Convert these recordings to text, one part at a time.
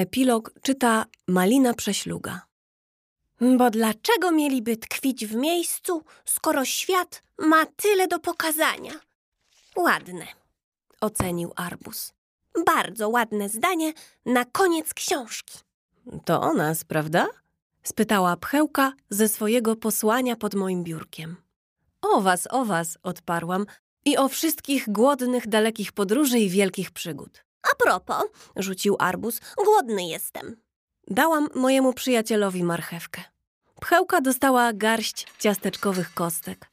Epilog czyta Malina Prześluga. Bo dlaczego mieliby tkwić w miejscu, skoro świat ma tyle do pokazania? Ładne, Ocenił Arbus. bardzo ładne zdanie na koniec książki. To o nas, prawda? Spytała Pchełka ze swojego posłania pod moim biurkiem. O was, o was, odparłam. I o wszystkich głodnych, dalekich podróży i wielkich przygód. A propos, rzucił Arbus, głodny jestem. Dałam mojemu przyjacielowi marchewkę. Pchełka dostała garść ciasteczkowych kostek.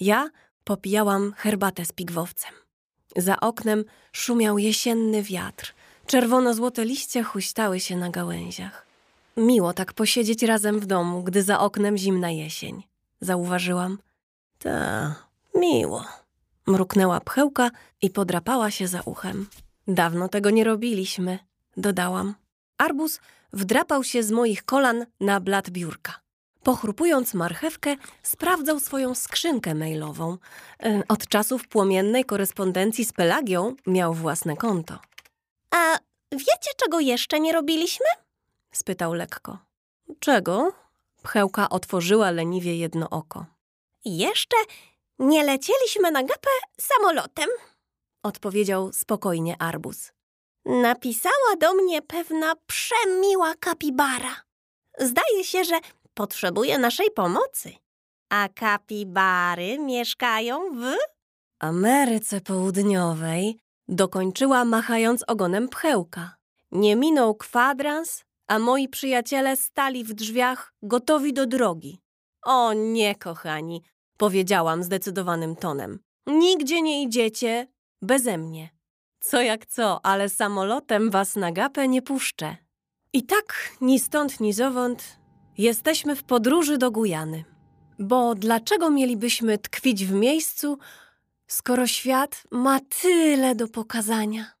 Ja popijałam herbatę z pigwowcem. Za oknem szumiał jesienny wiatr. Czerwono-złote liście huśtały się na gałęziach. Miło tak posiedzieć razem w domu, gdy za oknem zimna jesień. Zauważyłam. Ta, miło. Mruknęła pchełka i podrapała się za uchem. Dawno tego nie robiliśmy, dodałam. Arbus wdrapał się z moich kolan na blat biurka. Pochrupując marchewkę, sprawdzał swoją skrzynkę mailową. E, Od czasów płomiennej korespondencji z Pelagią miał własne konto. A wiecie, czego jeszcze nie robiliśmy? Spytał lekko. Czego? Pchełka otworzyła leniwie jedno oko. Jeszcze nie lecieliśmy na gapę samolotem. Odpowiedział spokojnie Arbus. Napisała do mnie pewna przemiła kapibara. Zdaje się, że potrzebuje naszej pomocy. A kapibary mieszkają w... Ameryce Południowej dokończyła machając ogonem pchełka. Nie minął kwadrans, a moi przyjaciele stali w drzwiach gotowi do drogi. O nie, kochani, powiedziałam zdecydowanym tonem. Nigdzie nie idziecie beze mnie. Co jak co, ale samolotem was na gapę nie puszczę. I tak, ni stąd, ni zowąd, jesteśmy w podróży do Gujany. Bo dlaczego mielibyśmy tkwić w miejscu, skoro świat ma tyle do pokazania?